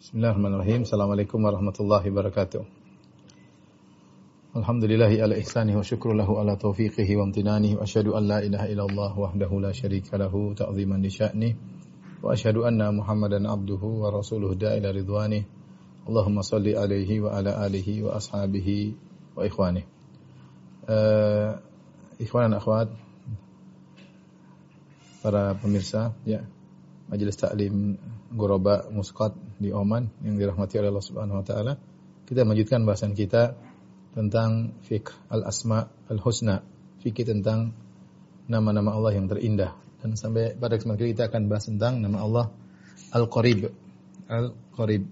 بسم الله الرحمن الرحيم السلام عليكم ورحمة الله وبركاته الحمد لله على إحسانه وشكر له على توفيقه وامتنانه وأشهد أن لا إله إلا الله وحده لا شريك له تعظيما لشأنه وأشهد أن محمدا عبده ورسوله دا إلى رضوانه اللهم صل عليه وعلى آله وأصحابه وإخوانه إخوان أخوات para pemirsa ya. Majelis Taklim Goroba Musqat di Oman yang dirahmati oleh Allah Subhanahu wa taala. Kita melanjutkan bahasan kita tentang fiqh al-asma al-husna, fikih tentang nama-nama Allah yang terindah. Dan sampai pada kesempatan kita akan bahas tentang nama Allah Al-Qarib. Al-Qarib.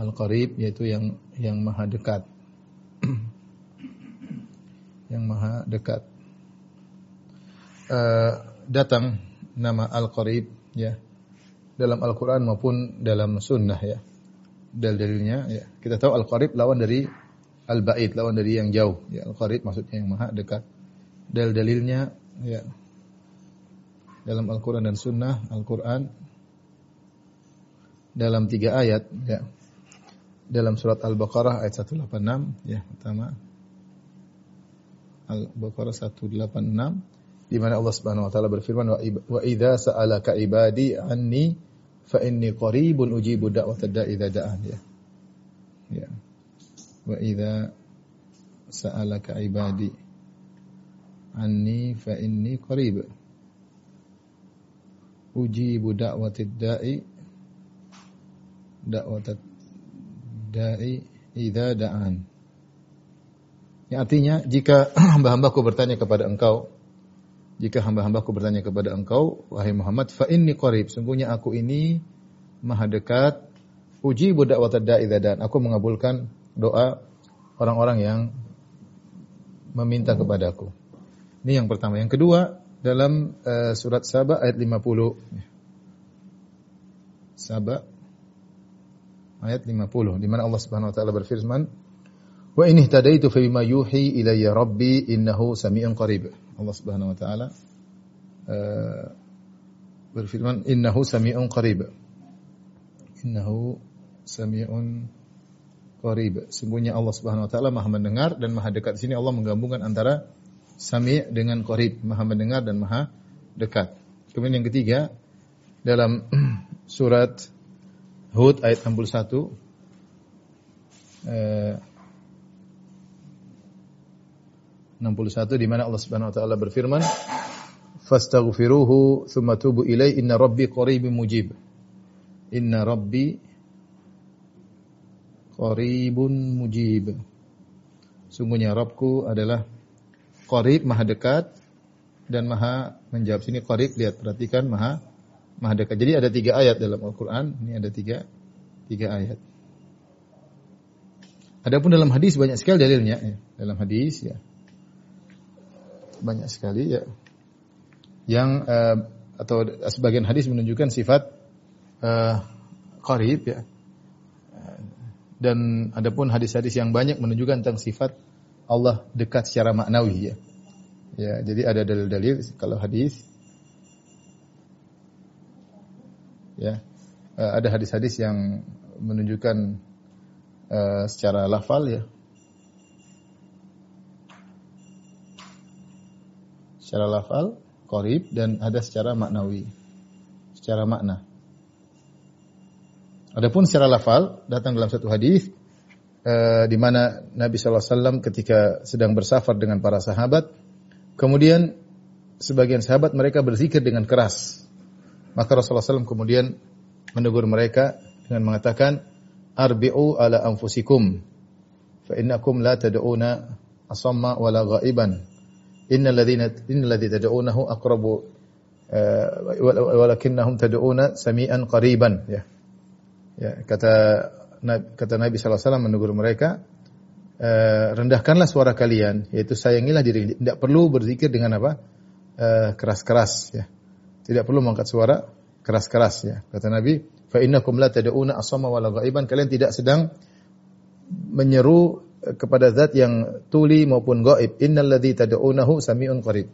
Al-Qarib yaitu yang yang maha dekat. yang maha dekat uh, datang nama Al-Qarib ya dalam Al-Qur'an maupun dalam sunnah ya. Dalil-dalilnya ya. Kita tahu Al-Qarib lawan dari Al-Ba'id, lawan dari yang jauh. Ya, Al-Qarib maksudnya yang maha dekat. Dalil-dalilnya ya dalam Al-Qur'an dan sunnah, Al-Qur'an dalam tiga ayat ya. Dalam surat Al-Baqarah ayat 186 ya pertama Al-Baqarah 186 di mana Allah Subhanahu wa taala berfirman wa idza sa'alaka ibadi anni fa inni qaribun ujibu da'watad da'i idza da'an ya. Ya. Wa idza sa'alaka ibadi anni fa inni qarib ujibu da'watid da'i da'watad da'i idza da'an. Yang artinya jika hamba-hambaku bertanya kepada engkau jika hamba-hambaku bertanya kepada engkau, wahai Muhammad, fa inni qarib, sungguhnya aku ini maha dekat, uji budak da'i dan aku mengabulkan doa orang-orang yang meminta kepadaku. Ini yang pertama. Yang kedua, dalam uh, surat Saba ayat 50. Saba ayat 50 di mana Allah Subhanahu wa taala berfirman, "Wa in ihtadaitu fa bima yuhi ilayya rabbi innahu samii'un qarib." Allah Subhanahu wa taala uh, berfirman innahu sami'un qarib. Innahu sami'un qarib. Sungguhnya Allah Subhanahu wa taala Maha mendengar dan Maha dekat. Di sini Allah menggabungkan antara sami' dengan qarib, Maha mendengar dan Maha dekat. Kemudian yang ketiga dalam surat Hud ayat 61 eh, 61 di mana Allah Subhanahu wa taala berfirman fastaghfiruhu thumma tubu ilai inna rabbi qaribun mujib. Inna rabbi qaribun mujib. Sungguhnya Rabbku adalah qarib maha dekat dan maha menjawab. Sini qarib lihat perhatikan maha maha dekat. Jadi ada tiga ayat dalam Al-Qur'an. Ini ada tiga tiga ayat. Adapun dalam hadis banyak sekali dalilnya. Ya. dalam hadis ya banyak sekali ya. Yang uh, atau sebagian hadis menunjukkan sifat uh, qarib ya. Dan adapun hadis-hadis yang banyak menunjukkan tentang sifat Allah dekat secara maknawi ya. Ya jadi ada dalil-dalil kalau hadis. Ya uh, ada hadis-hadis yang menunjukkan uh, secara lafal ya secara lafal, korib, dan ada secara maknawi. Secara makna. Adapun secara lafal, datang dalam satu hadis uh, di mana Nabi SAW ketika sedang bersafar dengan para sahabat, kemudian sebagian sahabat mereka berzikir dengan keras. Maka Rasulullah SAW kemudian menegur mereka dengan mengatakan, Arbi'u ala anfusikum, fa innakum la tad'una asamma wala ghaiban innal ladzina innal ladzi tad'unahu aqrabu walakinnahum tad'una sami'an qariban ya. Ya, kata kata Nabi sallallahu alaihi wasallam menegur mereka rendahkanlah suara kalian yaitu sayangilah diri tidak perlu berzikir dengan apa keras-keras ya. Tidak perlu mengangkat suara keras-keras ya. Kata Nabi, fa innakum la tad'una asamma wala ghaiban kalian tidak sedang menyeru kepada zat yang tuli maupun gaib. Innal ladzi tad'unahu sami'un qarib.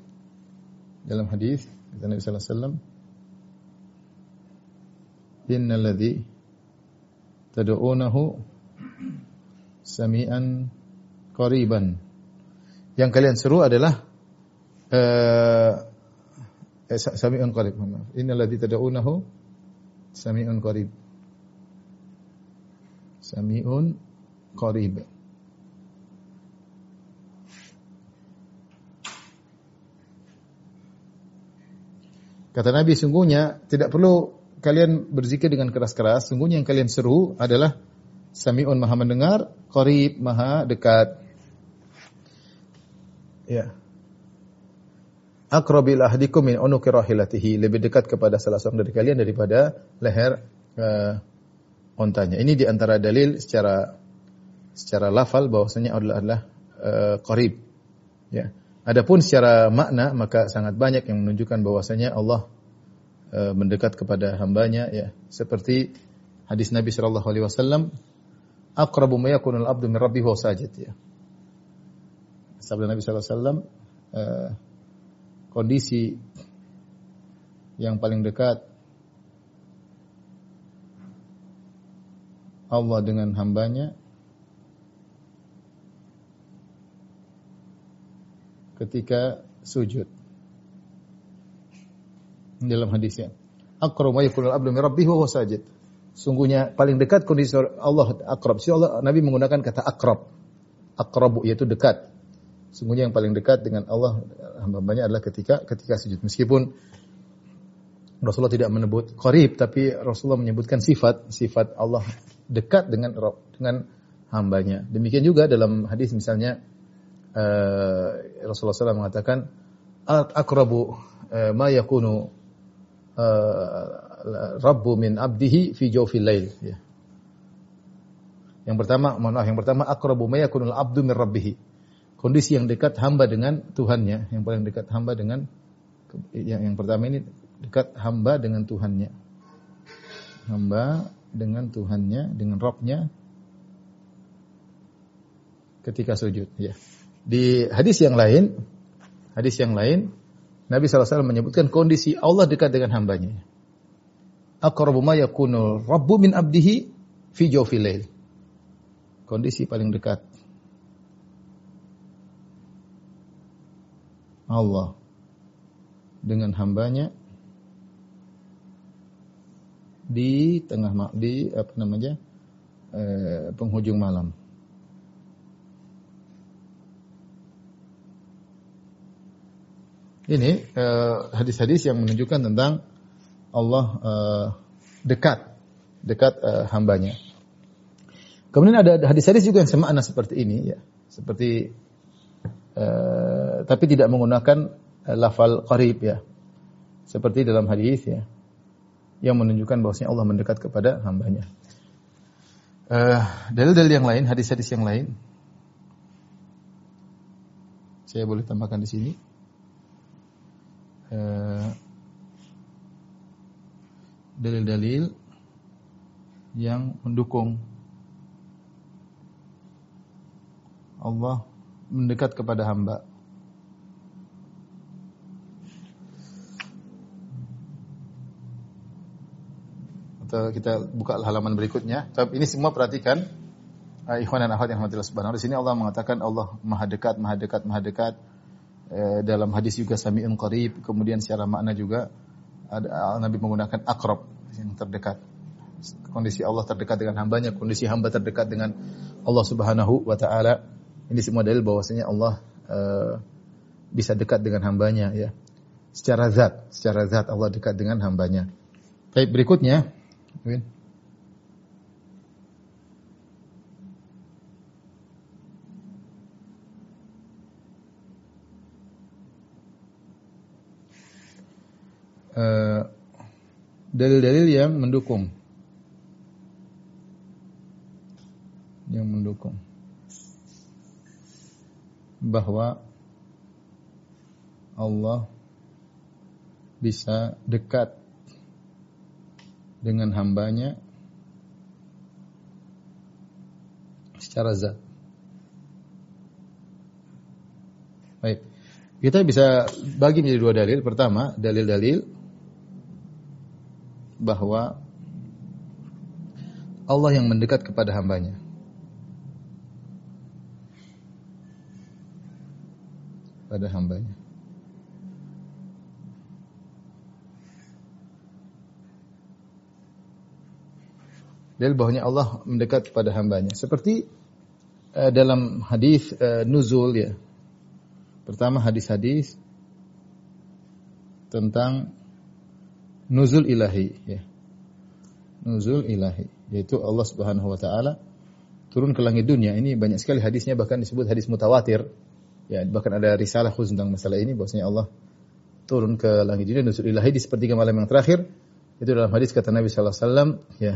Dalam hadis Nabi sallallahu alaihi wasallam innal ladzi tad'unahu sami'an qariban. Yang kalian seru adalah uh, sami'un qarib. Innal ladzi tad'unahu sami'un qarib. Sami'un qarib. Kata Nabi, sungguhnya tidak perlu kalian berzikir dengan keras-keras. Sungguhnya yang kalian seru adalah Sami'un maha mendengar, Qarib maha dekat. Ya. Akrabil ahdikum min unuki rahilatihi. Lebih dekat kepada salah seorang dari kalian daripada leher uh, ontanya. Ini di antara dalil secara secara lafal bahwasanya adalah adalah uh, qarib. Ya. Adapun secara makna maka sangat banyak yang menunjukkan bahwasanya Allah uh, mendekat kepada hambanya ya. Seperti hadis Nabi sallallahu alaihi wasallam aqrabu ma yakunul abdu min rabbih wa sajid ya. Sabda Nabi sallallahu alaihi wasallam uh, kondisi yang paling dekat Allah dengan hambanya ketika sujud. Dalam hadisnya. Aqrabu ma yakunul abdu min wa sajid. Sungguhnya paling dekat kondisi Allah akrab. Si Allah Nabi menggunakan kata akrab. Akrabu yaitu dekat. Sungguhnya yang paling dekat dengan Allah hamba-hambanya adalah ketika ketika sujud. Meskipun Rasulullah tidak menyebut qarib tapi Rasulullah menyebutkan sifat sifat Allah dekat dengan dengan hambanya. Demikian juga dalam hadis misalnya uh, Rasulullah SAW mengatakan akrabu uh, ma yakunu uh, Rabbu min abdihi fi jawfil lail ya. Yang pertama, mohon maaf, yang pertama akrabu ma yakunul abdu min rabbih. Kondisi yang dekat hamba dengan Tuhannya, yang paling dekat hamba dengan yang, yang pertama ini dekat hamba dengan Tuhannya. Hamba dengan Tuhannya, dengan Rabbnya ketika sujud ya. Di hadis yang lain, hadis yang lain Nabi SAW menyebutkan kondisi Allah dekat dengan hambanya aqrabu ma yakunu rabbu min abdihi fi jawfil lail. Kondisi paling dekat. Allah dengan hambanya di tengah di apa namanya eh, penghujung malam. Ini eh, hadis-hadis eh, yang menunjukkan tentang Allah uh, dekat dekat uh, hambanya. Kemudian ada hadis-hadis juga yang semakna seperti ini ya, seperti uh, tapi tidak menggunakan uh, lafal qarib ya. Seperti dalam hadis ya yang menunjukkan bahwasanya Allah mendekat kepada hambanya. Uh, dalil-dalil yang lain, hadis-hadis yang lain. Saya boleh tambahkan di sini. Uh, dalil-dalil yang mendukung Allah mendekat kepada hamba. Atau kita buka halaman berikutnya. Tapi ini semua perhatikan uh, ikhwan dan akhwat yang rahmatillah subhanahu Di sini Allah mengatakan Allah Maha dekat, Maha dekat, Maha dekat. Eh, dalam hadis juga sami'un qarib, kemudian secara makna juga ada, Nabi menggunakan akrab yang terdekat. Kondisi Allah terdekat dengan hambanya, kondisi hamba terdekat dengan Allah Subhanahu wa taala. Ini semua dalil bahwasanya Allah uh, bisa dekat dengan hambanya ya. Secara zat, secara zat Allah dekat dengan hambanya. Baik, berikutnya. Dalil-dalil uh, yang mendukung yang mendukung bahwa Allah bisa dekat dengan hambanya secara zat. Baik. Kita bisa bagi menjadi dua dalil. Pertama, dalil-dalil bahwa Allah yang mendekat kepada hambanya. Pada hambanya. Dalil bahwanya Allah mendekat kepada hambanya. Seperti uh, dalam hadis uh, nuzul ya. Pertama hadis-hadis tentang nuzul ilahi ya. Nuzul ilahi yaitu Allah Subhanahu wa taala turun ke langit dunia. Ini banyak sekali hadisnya bahkan disebut hadis mutawatir. Ya, bahkan ada risalah khusus tentang masalah ini bahwasanya Allah turun ke langit dunia nuzul ilahi di sepertiga malam yang terakhir. Itu dalam hadis kata Nabi sallallahu alaihi wasallam, ya,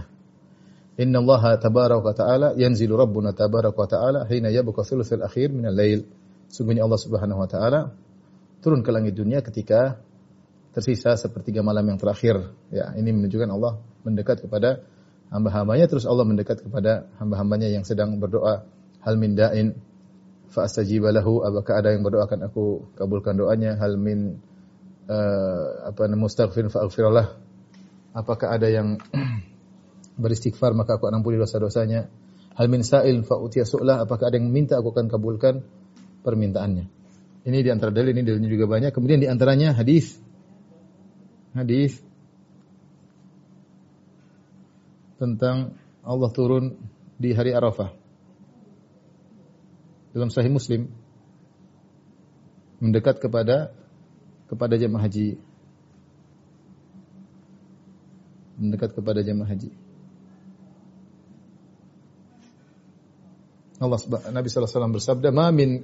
Inna Allah tabaraka wa ta'ala yanzilu rabbuna tabaraka ta'ala hina yabqa thuluthul akhir min al-lail. Sungguhnya Allah Subhanahu wa taala turun ke langit dunia ketika tersisa sepertiga malam yang terakhir. Ya, ini menunjukkan Allah mendekat kepada hamba-hambanya terus Allah mendekat kepada hamba-hambanya yang sedang berdoa hal min da'in fa astajiba lahu apakah ada yang berdoa akan aku kabulkan doanya hal min uh, apa mustaghfir fa apakah ada yang beristighfar maka aku ampuni dosa-dosanya. Hal min sa'il fa utiya su'lah apakah ada yang minta aku akan kabulkan permintaannya. Ini di antara dalil ini dalilnya juga banyak. Kemudian di antaranya hadis hadis tentang Allah turun di hari Arafah. Dalam Sahih Muslim mendekat kepada kepada jemaah haji. Mendekat kepada jemaah haji. Allah Nabi SAW bersabda, "Ma min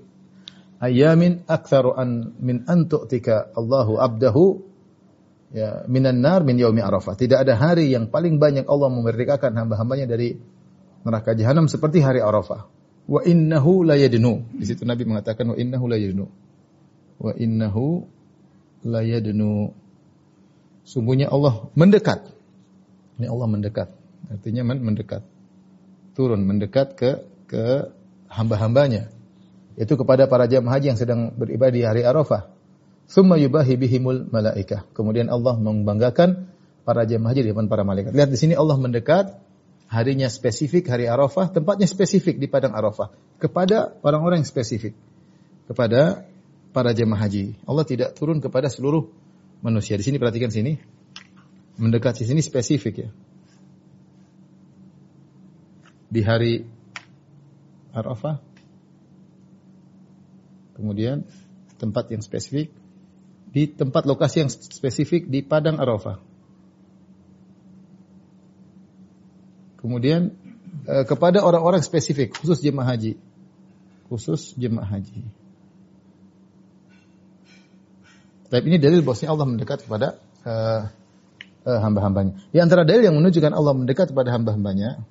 ayamin aktsaru an min an tu'tika Allahu abdahu ya minan nar min yaumi Arafah." Tidak ada hari yang paling banyak Allah memerdekakan hamba-hambanya dari neraka jahanam seperti hari Arafah. Wa innahu la yadnu. Di situ Nabi mengatakan wa innahu la yadnu. Wa innahu la yadnu. Sungguhnya Allah mendekat. Ini Allah mendekat. Artinya mendekat. Turun mendekat ke ke hamba-hambanya. Itu kepada para jemaah haji yang sedang beribadah di hari Arafah. Summa yubahi bihimul malaikah. Kemudian Allah membanggakan para jemaah haji di depan para malaikat. Lihat di sini Allah mendekat harinya spesifik hari Arafah, tempatnya spesifik di padang Arafah kepada orang-orang yang spesifik. Kepada para jemaah haji. Allah tidak turun kepada seluruh manusia. Di sini perhatikan sini. Mendekat di sini spesifik ya. Di hari Arafah. Kemudian tempat yang spesifik di tempat lokasi yang spesifik di padang Arafah. Kemudian eh, kepada orang-orang spesifik khusus jemaah haji. Khusus jemaah haji. Tapi ini dalil bosnya Allah mendekat kepada uh, uh, hamba-hambanya. Di antara dalil yang menunjukkan Allah mendekat kepada hamba-hambanya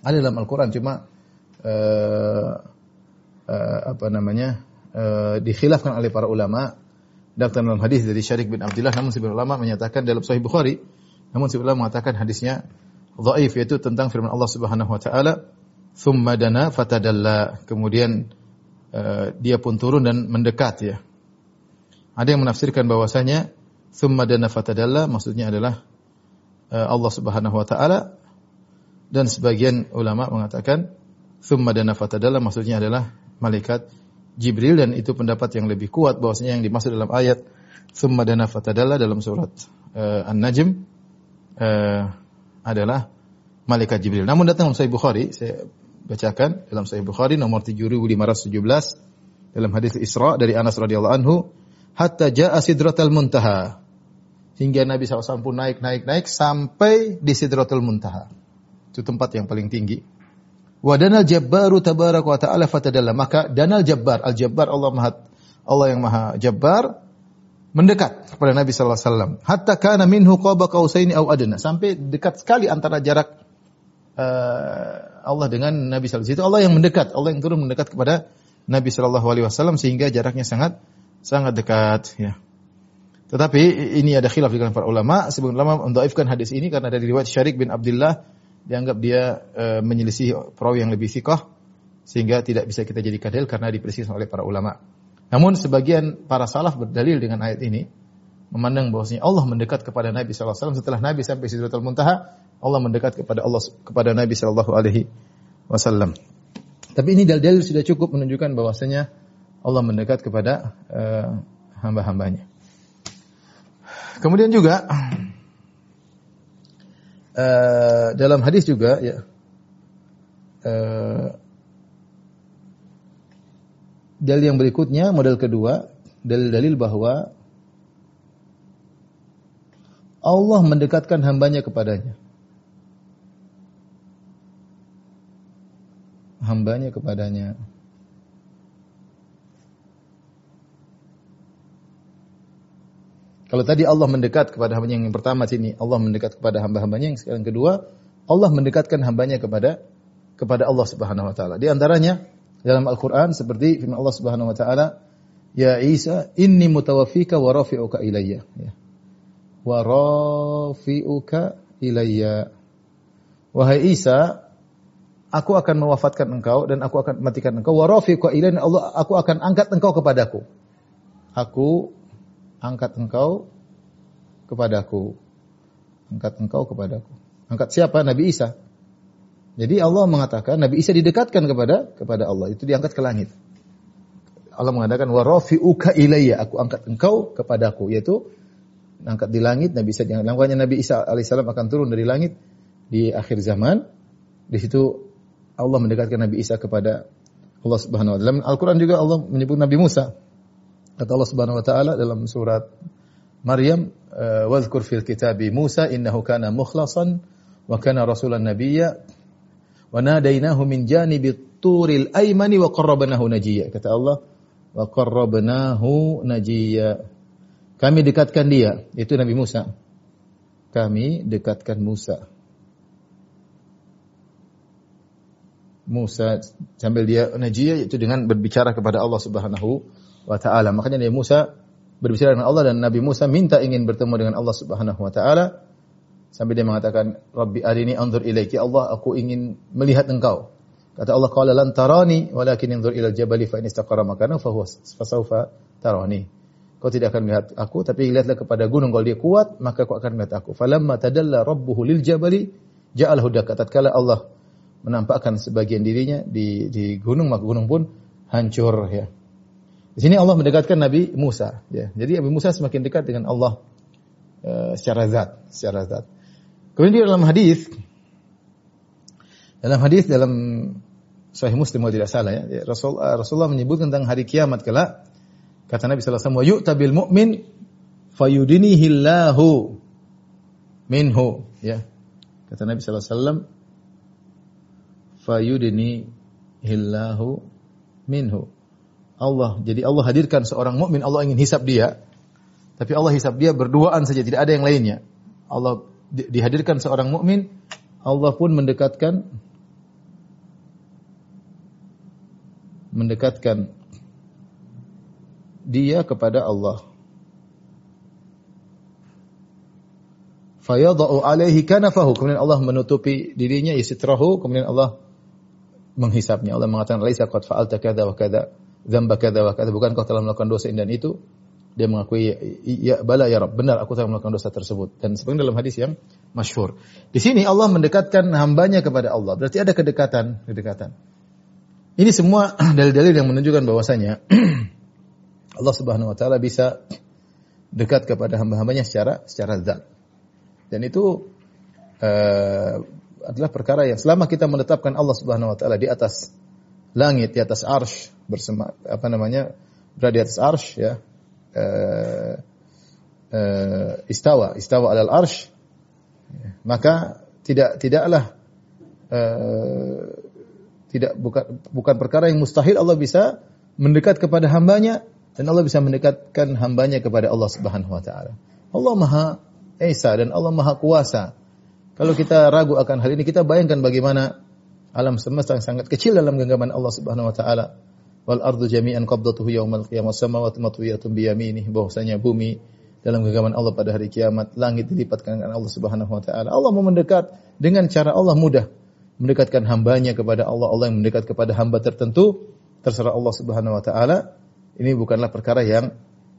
ada dalam Al-Quran cuma uh, uh, apa namanya uh, dikhilafkan oleh para ulama datang dalam hadis dari Syarik bin Abdullah namun sebagian ulama menyatakan dalam Sahih Bukhari namun sebagian ulama mengatakan hadisnya dhaif yaitu tentang firman Allah Subhanahu wa taala thumma dana fatadalla. Kemudian uh, dia pun turun dan mendekat ya. Ada yang menafsirkan bahwasanya thumma dana fatadalla maksudnya adalah uh, Allah Subhanahu wa taala. Dan sebagian ulama mengatakan Thumma dana fatadalla maksudnya adalah malaikat Jibril dan itu pendapat yang lebih kuat bahwasanya yang dimaksud dalam ayat Thumma dana fatadalla dalam surat uh, An-Najm uh, adalah malaikat Jibril. Namun datang dalam Sahih Bukhari, saya bacakan dalam Sahih Bukhari nomor 7517 dalam hadis Isra dari Anas radhiyallahu anhu hatta jaa sidratal muntaha hingga Nabi SAW pun naik naik naik sampai di sidratul muntaha. Itu tempat yang paling tinggi Wa danal jabbaru tabarak wa ta'ala fatadalla. Maka danal jabbar, al-jabbar Allah Maha Allah yang Maha Jabbar mendekat kepada Nabi sallallahu alaihi wasallam. Hatta kana minhu qaba qausaini au adna. Sampai dekat sekali antara jarak uh, Allah dengan Nabi sallallahu alaihi wasallam. Itu Allah yang mendekat, Allah yang turun mendekat kepada Nabi sallallahu alaihi wasallam sehingga jaraknya sangat sangat dekat ya. Tetapi ini ada khilaf di kalangan para ulama. Sebagian ulama mendaifkan hadis ini karena dari riwayat Syarik bin Abdullah dianggap dia e, menyelisih perawi yang lebih sikoh sehingga tidak bisa kita jadi kadel karena dipersis oleh para ulama. Namun sebagian para salaf berdalil dengan ayat ini memandang bahwasanya Allah mendekat kepada Nabi wasallam setelah Nabi sampai Sidratul Muntaha, Allah mendekat kepada Allah kepada Nabi sallallahu alaihi wasallam. Tapi ini dalil-dalil sudah cukup menunjukkan bahwasanya Allah mendekat kepada uh, hamba-hambanya. Kemudian juga uh, dalam hadis juga ya uh, dalil yang berikutnya model kedua dalil-dalil bahwa Allah mendekatkan hambanya kepadanya. Hambanya kepadanya. Kalau tadi Allah mendekat kepada hambanya yang pertama sini, Allah mendekat kepada hamba-hambanya yang sekarang kedua, Allah mendekatkan hambanya kepada kepada Allah Subhanahu wa taala. Di antaranya dalam Al-Qur'an seperti firman Allah Subhanahu wa taala, "Ya Isa, inni mutawaffika wa rafi'uka ilayya." Ya wa rafi'uka ilayya. Wahai Isa, aku akan mewafatkan engkau dan aku akan matikan engkau. Wa rafi'uka ilayya, Allah aku akan angkat engkau kepadaku. Aku angkat engkau kepadaku. Angkat engkau kepadaku. Angkat siapa? Nabi Isa. Jadi Allah mengatakan Nabi Isa didekatkan kepada kepada Allah. Itu diangkat ke langit. Allah mengatakan wa rafi'uka ilayya, aku angkat engkau kepadaku, yaitu angkat di langit, Nabi Isa langkahnya Nabi Isa alaihissalam akan turun dari langit di akhir zaman. Di situ Allah mendekatkan Nabi Isa kepada Allah Subhanahu wa taala. Al-Qur'an juga Allah menyebut Nabi Musa. Kata Allah Subhanahu wa taala dalam surat Maryam, eh, "Wadhkur fil kitabi Musa innahu kana mukhlasan wa kana rasulan nabiyya wa nadainahu min janibi turil aymani wa qarrabnahu najiyya." Kata Allah, "Wa qarrabnahu najiyya." Kami dekatkan dia, itu Nabi Musa. Kami dekatkan Musa. Musa sambil dia najiyah itu dengan berbicara kepada Allah Subhanahu wa taala. Makanya Nabi Musa berbicara dengan Allah dan Nabi Musa minta ingin bertemu dengan Allah Subhanahu wa taala sampai dia mengatakan Rabbi arini anzur ilaiki Allah aku ingin melihat engkau. Kata Allah qala lan tarani walakin anzur ila jabali fa in istaqara makanahu fa huwa fasawfa tarani. Kau tidak akan melihat aku, tapi lihatlah kepada gunung. Kalau dia kuat, maka kau akan melihat aku. Falamma tadalla rabbuhu lil jabali, ja'al hudak. Tatkala Allah menampakkan sebagian dirinya di, di gunung, maka gunung pun hancur. Ya. Di sini Allah mendekatkan Nabi Musa. Ya. Jadi Nabi Musa semakin dekat dengan Allah uh, secara zat, secara zat. Kemudian dalam hadis, dalam hadis dalam Sahih Muslim kalau tidak salah ya, Rasul, Rasulullah menyebut tentang hari kiamat kelak Kata Nabi sallallahu alaihi wasallam, "Yu'ta bil mu'min fayudinihi Allahu minhu." Ya. Kata Nabi sallallahu alaihi wasallam, "Fayudinihi Allahu minhu." Allah, jadi Allah hadirkan seorang mukmin, Allah ingin hisap dia. Tapi Allah hisap dia berduaan saja, tidak ada yang lainnya. Allah di, dihadirkan seorang mukmin, Allah pun mendekatkan mendekatkan dia kepada Allah. Fayadau alaihi kanafahu. Kemudian Allah menutupi dirinya yasitrahu. Kemudian Allah menghisapnya. Allah mengatakan, Laisa qad fa'alta kada wa kada. Zamba kada wa. Bukan kau telah melakukan dosa ini dan itu. Dia mengakui, ya bala ya Rabb. Benar aku telah melakukan dosa tersebut. Dan sebenarnya dalam hadis yang masyhur. Di sini Allah mendekatkan hambanya kepada Allah. Berarti ada kedekatan. kedekatan. Ini semua dalil-dalil yang menunjukkan bahwasanya Allah Subhanahu wa taala bisa dekat kepada hamba-hambanya secara secara zat. Dan itu uh, adalah perkara yang selama kita menetapkan Allah Subhanahu wa taala di atas langit, di atas arsh bersama apa namanya? berada di atas arsh ya. Uh, uh, istawa, istawa alal arsh maka tidak tidaklah uh, tidak bukan bukan perkara yang mustahil Allah bisa mendekat kepada hambanya dan Allah bisa mendekatkan hambanya kepada Allah Subhanahu wa taala. Allah Maha Esa dan Allah Maha Kuasa. Kalau kita ragu akan hal ini, kita bayangkan bagaimana alam semesta yang sangat kecil dalam genggaman Allah Subhanahu wa taala. Wal ardu jami'an qabdatuhu yaumal qiyamah samawati matwiyatun bi yaminih bahwasanya bumi dalam genggaman Allah pada hari kiamat, langit dilipatkan dengan Allah Subhanahu wa taala. Allah mau mendekat dengan cara Allah mudah mendekatkan hambanya kepada Allah, Allah yang mendekat kepada hamba tertentu, terserah Allah Subhanahu wa taala ini bukanlah perkara yang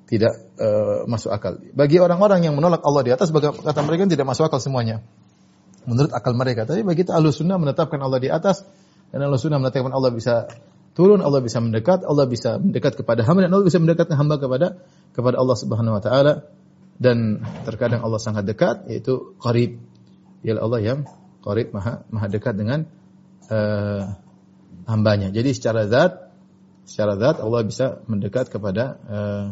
tidak uh, masuk akal. Bagi orang-orang yang menolak Allah di atas, kata mereka tidak masuk akal semuanya. Menurut akal mereka. Tapi bagi kita ahlu sunnah menetapkan Allah di atas, dan ahlu sunnah menetapkan Allah bisa turun, Allah bisa mendekat, Allah bisa mendekat kepada hamba, dan Allah bisa mendekatkan hamba kepada kepada Allah Subhanahu Wa Taala. Dan terkadang Allah sangat dekat, yaitu qarib. Ialah Allah yang qarib, maha, maha dekat dengan uh, hambanya. Jadi secara zat, secara zat Allah bisa mendekat kepada uh,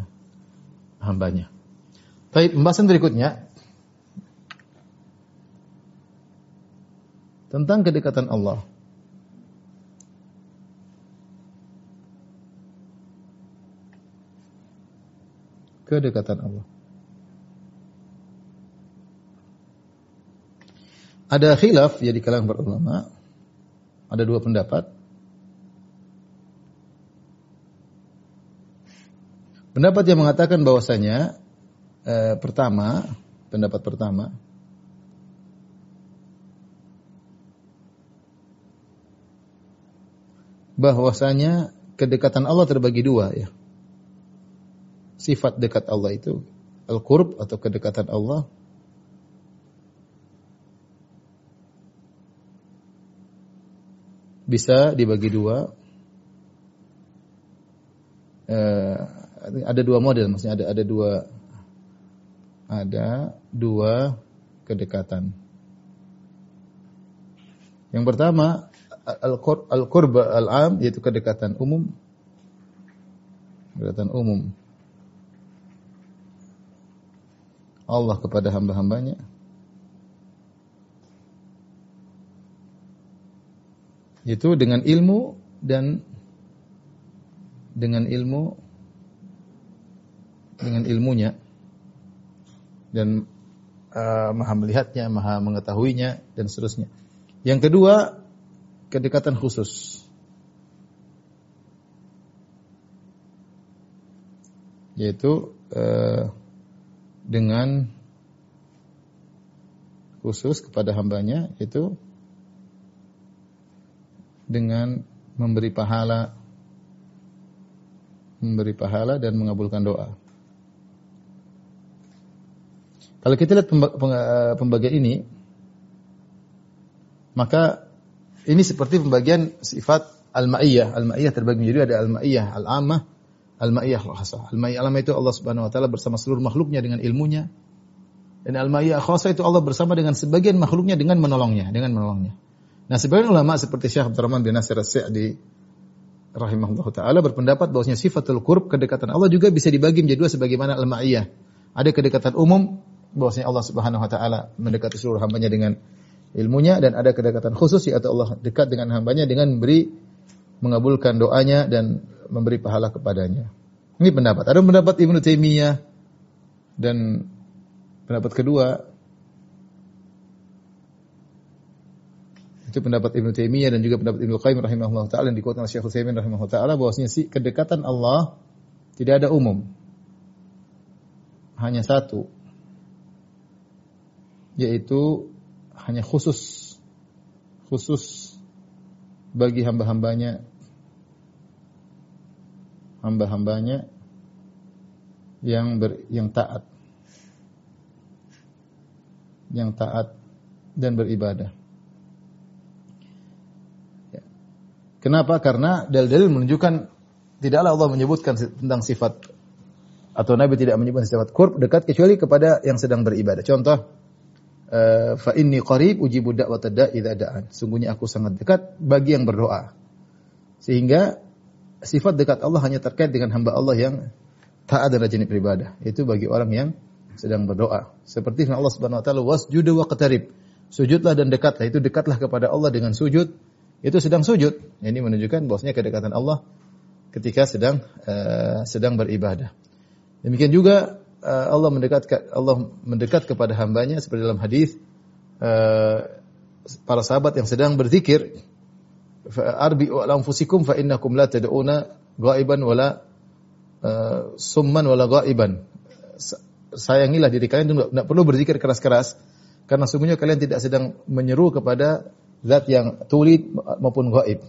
hambanya. Baik, pembahasan berikutnya tentang kedekatan Allah. Kedekatan Allah. Ada khilaf ya di kalangan para ulama. Ada dua pendapat. Pendapat yang mengatakan bahwasanya eh, pertama, pendapat pertama bahwasanya kedekatan Allah terbagi dua ya. Sifat dekat Allah itu al-qurb atau kedekatan Allah bisa dibagi dua. Eh, ada dua model, maksudnya ada ada dua ada dua kedekatan. Yang pertama al-qurb al-am yaitu kedekatan umum. Kedekatan umum. Allah kepada hamba-hambanya. Itu dengan ilmu dan dengan ilmu dengan ilmunya dan uh, maha melihatnya, maha mengetahuinya dan seterusnya. Yang kedua, kedekatan khusus. Yaitu uh, dengan khusus kepada hambanya itu dengan memberi pahala memberi pahala dan mengabulkan doa. Kalau kita lihat eh, pembagian ini maka ini seperti pembagian sifat al-ma'iyah. Al-ma'iyah terbagi menjadi ada al-ma'iyah al-ammah, al-ma'iyah khasah. Al-ma'iyah al itu Allah Subhanahu wa taala bersama seluruh makhluknya dengan ilmunya. Dan al-ma'iyah khasah itu Allah bersama dengan sebagian makhluknya dengan menolongnya, dengan menolongnya. Nah, sebagian ulama seperti Syekh Abdurrahman bin Nasir As-Sa'di rahimahullah taala berpendapat bahwasanya sifatul qurb kedekatan Allah juga bisa dibagi menjadi dua sebagaimana al-ma'iyah. Ada kedekatan umum bahwasanya Allah Subhanahu wa taala mendekati seluruh hambanya dengan ilmunya dan ada kedekatan khusus yaitu Allah dekat dengan hambanya dengan memberi mengabulkan doanya dan memberi pahala kepadanya. Ini pendapat. Ada pendapat Ibnu Taimiyah dan pendapat kedua itu pendapat Ibnu Taimiyah dan juga pendapat Ibnu Qayyim rahimahullah taala yang dikutip oleh Syekh Utsaimin rahimahullah taala bahwasanya si kedekatan Allah tidak ada umum. Hanya satu yaitu hanya khusus khusus bagi hamba-hambanya hamba-hambanya yang ber, yang taat yang taat dan beribadah. Ya. Kenapa? Karena dalil-dalil menunjukkan tidaklah Allah menyebutkan tentang sifat atau Nabi tidak menyebutkan sifat kurb dekat kecuali kepada yang sedang beribadah. Contoh fa inni qarib ujibu da'watad da'i da'an. Sungguhnya aku sangat dekat bagi yang berdoa. Sehingga sifat dekat Allah hanya terkait dengan hamba Allah yang taat dan rajin beribadah. Itu bagi orang yang sedang berdoa. Seperti Allah Subhanahu wa taala wasjudu wa qatarib. Sujudlah dan dekatlah. Itu dekatlah kepada Allah dengan sujud. Itu sedang sujud. Ini menunjukkan bahwasanya kedekatan Allah ketika sedang uh, sedang beribadah. Demikian juga Allah mendekat Allah mendekat kepada hambanya seperti dalam hadis uh, para sahabat yang sedang berzikir arbi wa anfusikum fa innakum la tad'una ghaiban wala uh, summan wala ghaiban sayangilah diri kalian tidak perlu berzikir keras-keras karena sungguhnya kalian tidak sedang menyeru kepada zat yang tulid maupun gaib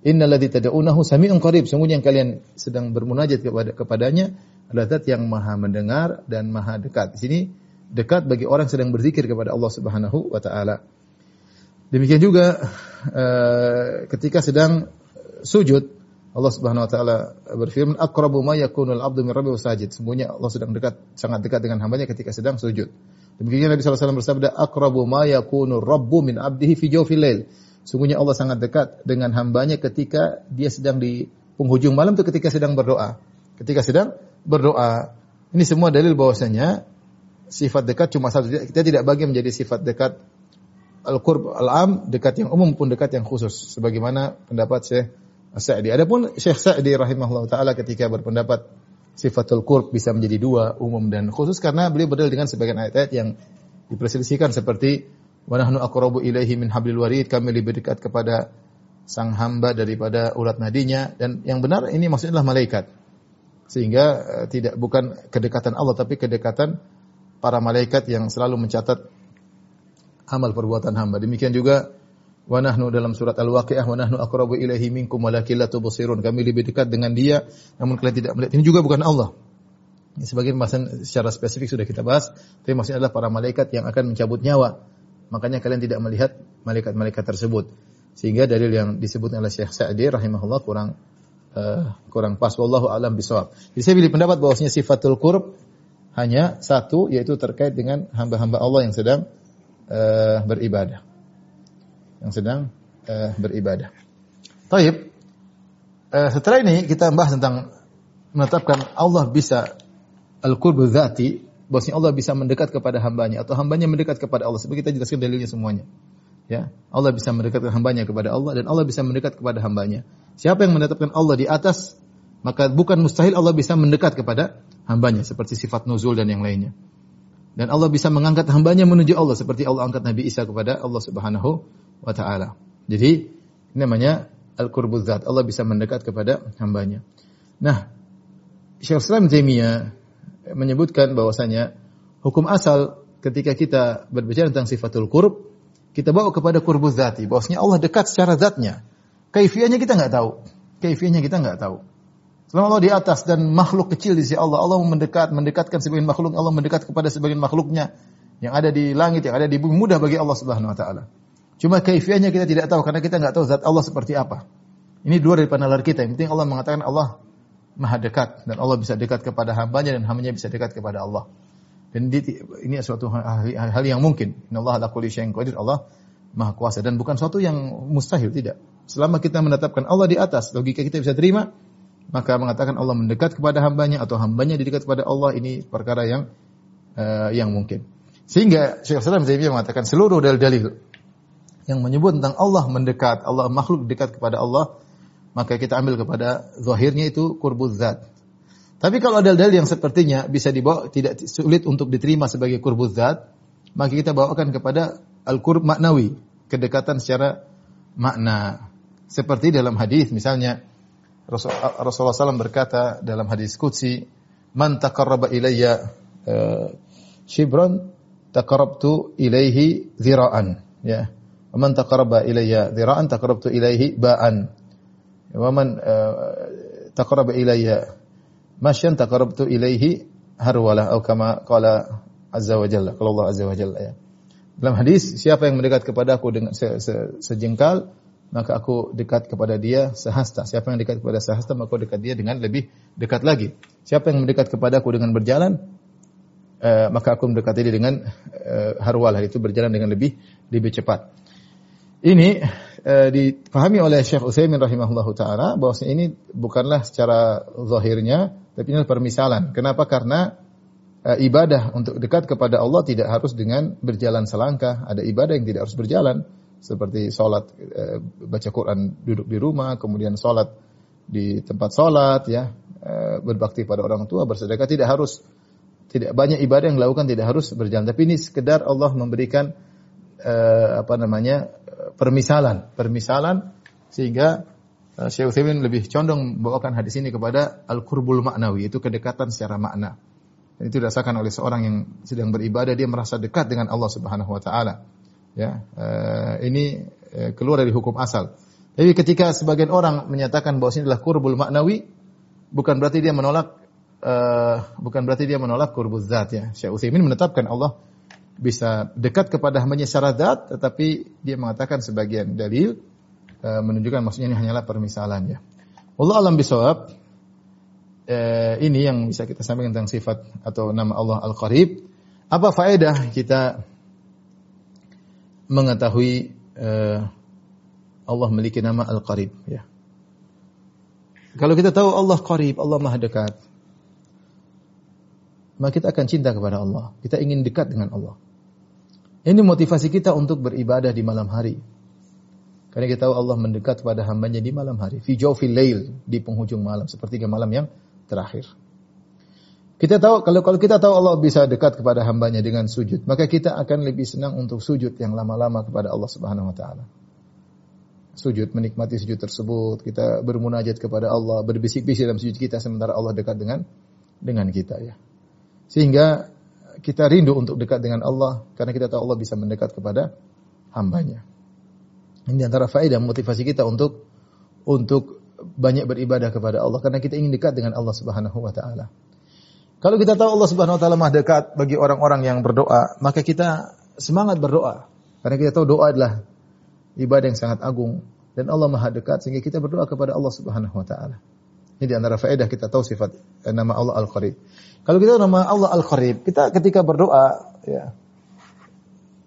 Innalladzi tad'unahu sami'un qarib. Sungguhnya yang kalian sedang bermunajat kepada kepadanya adalah zat yang maha mendengar dan maha dekat. Di sini dekat bagi orang yang sedang berzikir kepada Allah Subhanahu wa taala. Demikian juga uh, ketika sedang sujud Allah Subhanahu wa taala berfirman aqrabu ma yakunul abdu min rabbihi sajid. Sungguhnya Allah sedang dekat sangat dekat dengan hambanya ketika sedang sujud. Demikian Nabi SAW bersabda aqrabu ma yakunu rabbu min abdihi fi jawfil lail. Sungguhnya Allah sangat dekat dengan hambanya ketika dia sedang di penghujung malam itu ketika sedang berdoa. Ketika sedang berdoa. Ini semua dalil bahwasanya sifat dekat cuma satu. Kita tidak bagi menjadi sifat dekat al-qurb al-am, dekat yang umum pun dekat yang khusus. Sebagaimana pendapat Syekh Sa'di. Adapun Syekh Sa'di rahimahullah taala ketika berpendapat sifatul qurb bisa menjadi dua, umum dan khusus karena beliau berdalil dengan sebagian ayat-ayat yang diperselisihkan seperti wa nahnu aqrabu ilaihi min hablil warid, kami lebih dekat kepada sang hamba daripada urat nadinya dan yang benar ini maksudnya adalah malaikat. Sehingga uh, tidak bukan kedekatan Allah tapi kedekatan para malaikat yang selalu mencatat amal perbuatan hamba. Demikian juga wa nahnu dalam surat Al-Waqiah wa nahnu aqrabu ilaihi minkum walakin la tubsirun. Kami lebih dekat dengan dia namun kalian tidak melihat. Ini juga bukan Allah. Ini sebagian bahasan secara spesifik sudah kita bahas, tapi maksudnya adalah para malaikat yang akan mencabut nyawa. Makanya kalian tidak melihat malaikat-malaikat tersebut. Sehingga dalil yang disebut oleh Syekh Sa'di rahimahullah kurang uh, kurang pas wallahu alam bisawab. Jadi saya pilih pendapat bahwasanya sifatul qurb hanya satu yaitu terkait dengan hamba-hamba Allah yang sedang uh, beribadah yang sedang uh, beribadah. Taib. Uh, setelah ini kita bahas tentang menetapkan Allah bisa al-qurbu dzati, bahwasanya Allah bisa mendekat kepada hambanya atau hambanya mendekat kepada Allah. Seperti kita jelaskan dalilnya semuanya. Ya, Allah bisa mendekatkan hambanya kepada Allah dan Allah bisa mendekat kepada hambanya. Siapa yang menetapkan Allah di atas, maka bukan mustahil Allah bisa mendekat kepada hambanya seperti sifat nuzul dan yang lainnya. Dan Allah bisa mengangkat hambanya menuju Allah seperti Allah angkat Nabi Isa kepada Allah Subhanahu wa taala. Jadi ini namanya al-qurbul zat. Allah bisa mendekat kepada hambanya. Nah, Syekh Islam menyebutkan bahwasanya hukum asal ketika kita berbicara tentang sifatul qurb, kita bawa kepada qurbul zati, bahwasanya Allah dekat secara zatnya. Kaifiahnya kita nggak tahu. Kaifiahnya kita nggak tahu. Selama Allah di atas dan makhluk kecil di sisi Allah, Allah mendekat, mendekatkan sebagian makhluk, Allah mendekat kepada sebagian makhluknya yang ada di langit, yang ada di bumi, mudah bagi Allah Subhanahu wa taala. Cuma kaifiahnya kita tidak tahu karena kita nggak tahu zat Allah seperti apa. Ini dua dari nalar kita. Yang penting Allah mengatakan Allah maha dekat dan Allah bisa dekat kepada hambanya dan hambanya bisa dekat kepada Allah. Dan ini suatu hal, yang mungkin. Allah ala kulli syai'in qadir. Allah maha kuasa dan bukan suatu yang mustahil tidak. Selama kita menetapkan Allah di atas, logika kita bisa terima, maka mengatakan Allah mendekat kepada hambanya atau hambanya didekat kepada Allah ini perkara yang uh, yang mungkin. Sehingga Syekh Zainal mengatakan seluruh dalil-dalil yang menyebut tentang Allah mendekat, Allah makhluk dekat kepada Allah, maka kita ambil kepada zahirnya itu kurbuz zat. Tapi kalau ada dalil yang sepertinya bisa dibawa tidak sulit untuk diterima sebagai kurbuz zat, maka kita bawakan kepada al-qurb maknawi, kedekatan secara makna. Seperti dalam hadis misalnya Rasulullah SAW berkata dalam hadis qudsi, "Man taqarraba ilayya uh, shibran taqarrabtu ilaihi zira'an." Ya. "Man taqarraba ilayya zira'an taqarrabtu ilaihi ba'an." "Wa man uh, taqarraba ilayya masyan taqarrabtu ilaihi harwalah atau kama qala azza wa jalla kalau Allah azza wa jalla ya. Dalam hadis siapa yang mendekat kepada aku dengan se, se, sejengkal maka aku dekat kepada dia sehasta. Siapa yang dekat kepada sehasta maka aku dekat dia dengan lebih dekat lagi. Siapa yang mendekat kepada aku dengan berjalan eh, maka aku mendekati dia dengan eh, harwalah itu berjalan dengan lebih lebih cepat ini eh, dipahami oleh Syekh Utsaimin rahimahullahu taala bahwa ini bukanlah secara zahirnya tapi ini permisalan. Kenapa? Karena eh, ibadah untuk dekat kepada Allah tidak harus dengan berjalan selangkah. Ada ibadah yang tidak harus berjalan seperti sholat eh, baca Quran duduk di rumah, kemudian sholat di tempat sholat ya eh, berbakti pada orang tua bersedekah tidak harus tidak banyak ibadah yang dilakukan tidak harus berjalan tapi ini sekedar Allah memberikan eh, apa namanya permisalan, permisalan sehingga uh, Syekh Utsaimin lebih condong membawakan hadis ini kepada al-qurbul maknawi, itu kedekatan secara makna. Dan itu dirasakan oleh seorang yang sedang beribadah dia merasa dekat dengan Allah Subhanahu wa taala. Ya, uh, ini uh, keluar dari hukum asal. Tapi ketika sebagian orang menyatakan bahwa ini adalah kurbul maknawi, bukan berarti dia menolak bukan berarti dia menolak kurbul zat ya. Syekh Utsaimin menetapkan Allah bisa dekat kepada hambanya secara zat, tetapi dia mengatakan sebagian dalil uh, menunjukkan maksudnya ini hanyalah permisalan ya. Allah alam bisawab uh, ini yang bisa kita sampaikan tentang sifat atau nama Allah Al-Qarib. Apa faedah kita mengetahui uh, Allah memiliki nama Al-Qarib ya. Kalau kita tahu Allah Qarib, Allah Maha dekat, maka kita akan cinta kepada Allah. Kita ingin dekat dengan Allah. Ini motivasi kita untuk beribadah di malam hari. Karena kita tahu Allah mendekat kepada hambanya di malam hari. Fi jawfil lail, di penghujung malam. Seperti malam yang terakhir. Kita tahu kalau kalau kita tahu Allah bisa dekat kepada hambanya dengan sujud, maka kita akan lebih senang untuk sujud yang lama-lama kepada Allah Subhanahu wa taala sujud, menikmati sujud tersebut, kita bermunajat kepada Allah, berbisik-bisik dalam sujud kita sementara Allah dekat dengan dengan kita ya. Sehingga kita rindu untuk dekat dengan Allah karena kita tahu Allah bisa mendekat kepada hambanya. Ini antara faedah motivasi kita untuk untuk banyak beribadah kepada Allah karena kita ingin dekat dengan Allah Subhanahu wa taala. Kalau kita tahu Allah Subhanahu wa taala mah dekat bagi orang-orang yang berdoa, maka kita semangat berdoa. Karena kita tahu doa adalah ibadah yang sangat agung dan Allah Maha dekat sehingga kita berdoa kepada Allah Subhanahu wa taala. Ini di antara faedah kita tahu sifat eh, nama Allah Al-Qarib. Kalau kita nama Allah Al-Qarib, kita ketika berdoa ya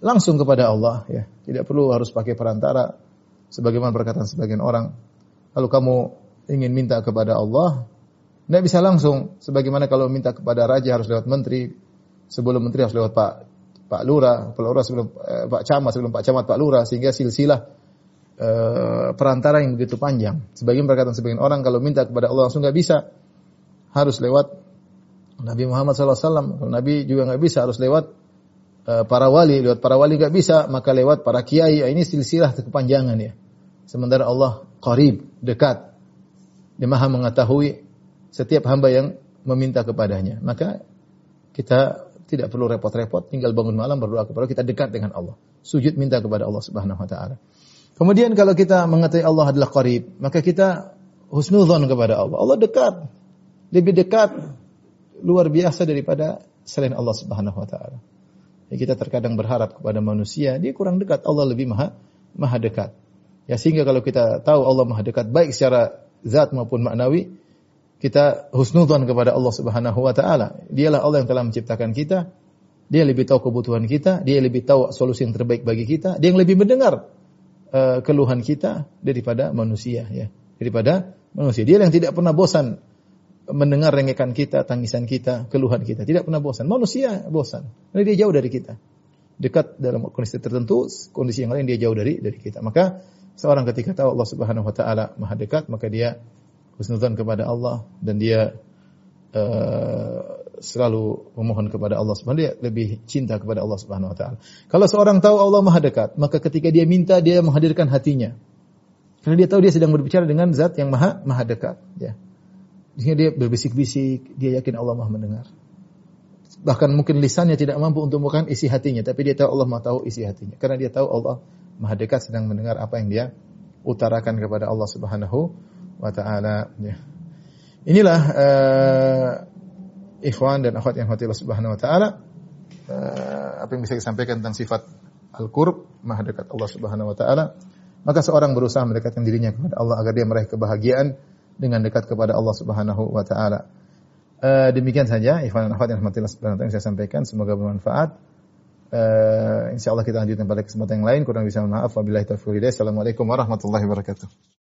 langsung kepada Allah ya, tidak perlu harus pakai perantara sebagaimana perkataan sebagian orang. Kalau kamu ingin minta kepada Allah, tidak bisa langsung sebagaimana kalau minta kepada raja harus lewat menteri, sebelum menteri harus lewat Pak Pak Lurah, Pak Lurah sebelum eh, Pak Camat, sebelum Pak Camat Pak Lurah sehingga silsilah eh, perantara yang begitu panjang. Sebagian perkataan sebagian orang kalau minta kepada Allah langsung nggak bisa, harus lewat Nabi Muhammad SAW. Kalau Nabi juga nggak bisa, harus lewat eh, para wali. Lewat para wali nggak bisa, maka lewat para kiai. Ini silsilah kepanjangan ya. Sementara Allah qarib, dekat. Dia maha mengetahui setiap hamba yang meminta kepadanya. Maka kita tidak perlu repot-repot, tinggal bangun malam berdoa kepada Allah, kita dekat dengan Allah. Sujud minta kepada Allah Subhanahu wa taala. Kemudian kalau kita mengetahui Allah adalah qarib, maka kita husnudzon kepada Allah. Allah dekat. Lebih dekat luar biasa daripada selain Allah Subhanahu wa taala. Ya, kita terkadang berharap kepada manusia, dia kurang dekat, Allah lebih maha maha dekat. Ya sehingga kalau kita tahu Allah maha dekat baik secara zat maupun maknawi, kita husnudzon kepada Allah Subhanahu wa taala. Dialah Allah yang telah menciptakan kita. Dia lebih tahu kebutuhan kita, dia lebih tahu solusi yang terbaik bagi kita, dia yang lebih mendengar uh, keluhan kita daripada manusia ya. Daripada manusia. Dia yang tidak pernah bosan mendengar rengekan kita, tangisan kita, keluhan kita. Tidak pernah bosan. Manusia bosan. Karena dia jauh dari kita. Dekat dalam kondisi tertentu, kondisi yang lain dia jauh dari dari kita. Maka seorang ketika tahu Allah Subhanahu wa taala Maha dekat, maka dia husnudzan kepada Allah dan dia uh, selalu memohon kepada Allah Subhanahu dia lebih cinta kepada Allah Subhanahu wa taala. Kalau seorang tahu Allah Maha dekat, maka ketika dia minta dia menghadirkan hatinya. Karena dia tahu dia sedang berbicara dengan zat yang Maha Maha dekat, ya. Sehingga dia berbisik-bisik, dia yakin Allah Maha mendengar. Bahkan mungkin lisannya tidak mampu untuk membuka isi hatinya, tapi dia tahu Allah Maha tahu isi hatinya. Karena dia tahu Allah Maha dekat sedang mendengar apa yang dia utarakan kepada Allah Subhanahu wa taala ya. Inilah uh, ikhwan dan akhwat yang hati Allah Subhanahu wa taala uh, apa yang bisa disampaikan tentang sifat al-qurb, maha dekat Allah Subhanahu wa taala. Maka seorang berusaha mendekatkan dirinya kepada Allah agar dia meraih kebahagiaan dengan dekat kepada Allah Subhanahu wa taala. Uh, demikian saja ikhwan dan akhwat yang rahmatillah subhanahu wa taala yang saya sampaikan semoga bermanfaat. Uh, insyaallah kita lanjutkan pada kesempatan yang lain kurang bisa maaf wabillahi taufiq Assalamualaikum warahmatullahi wabarakatuh.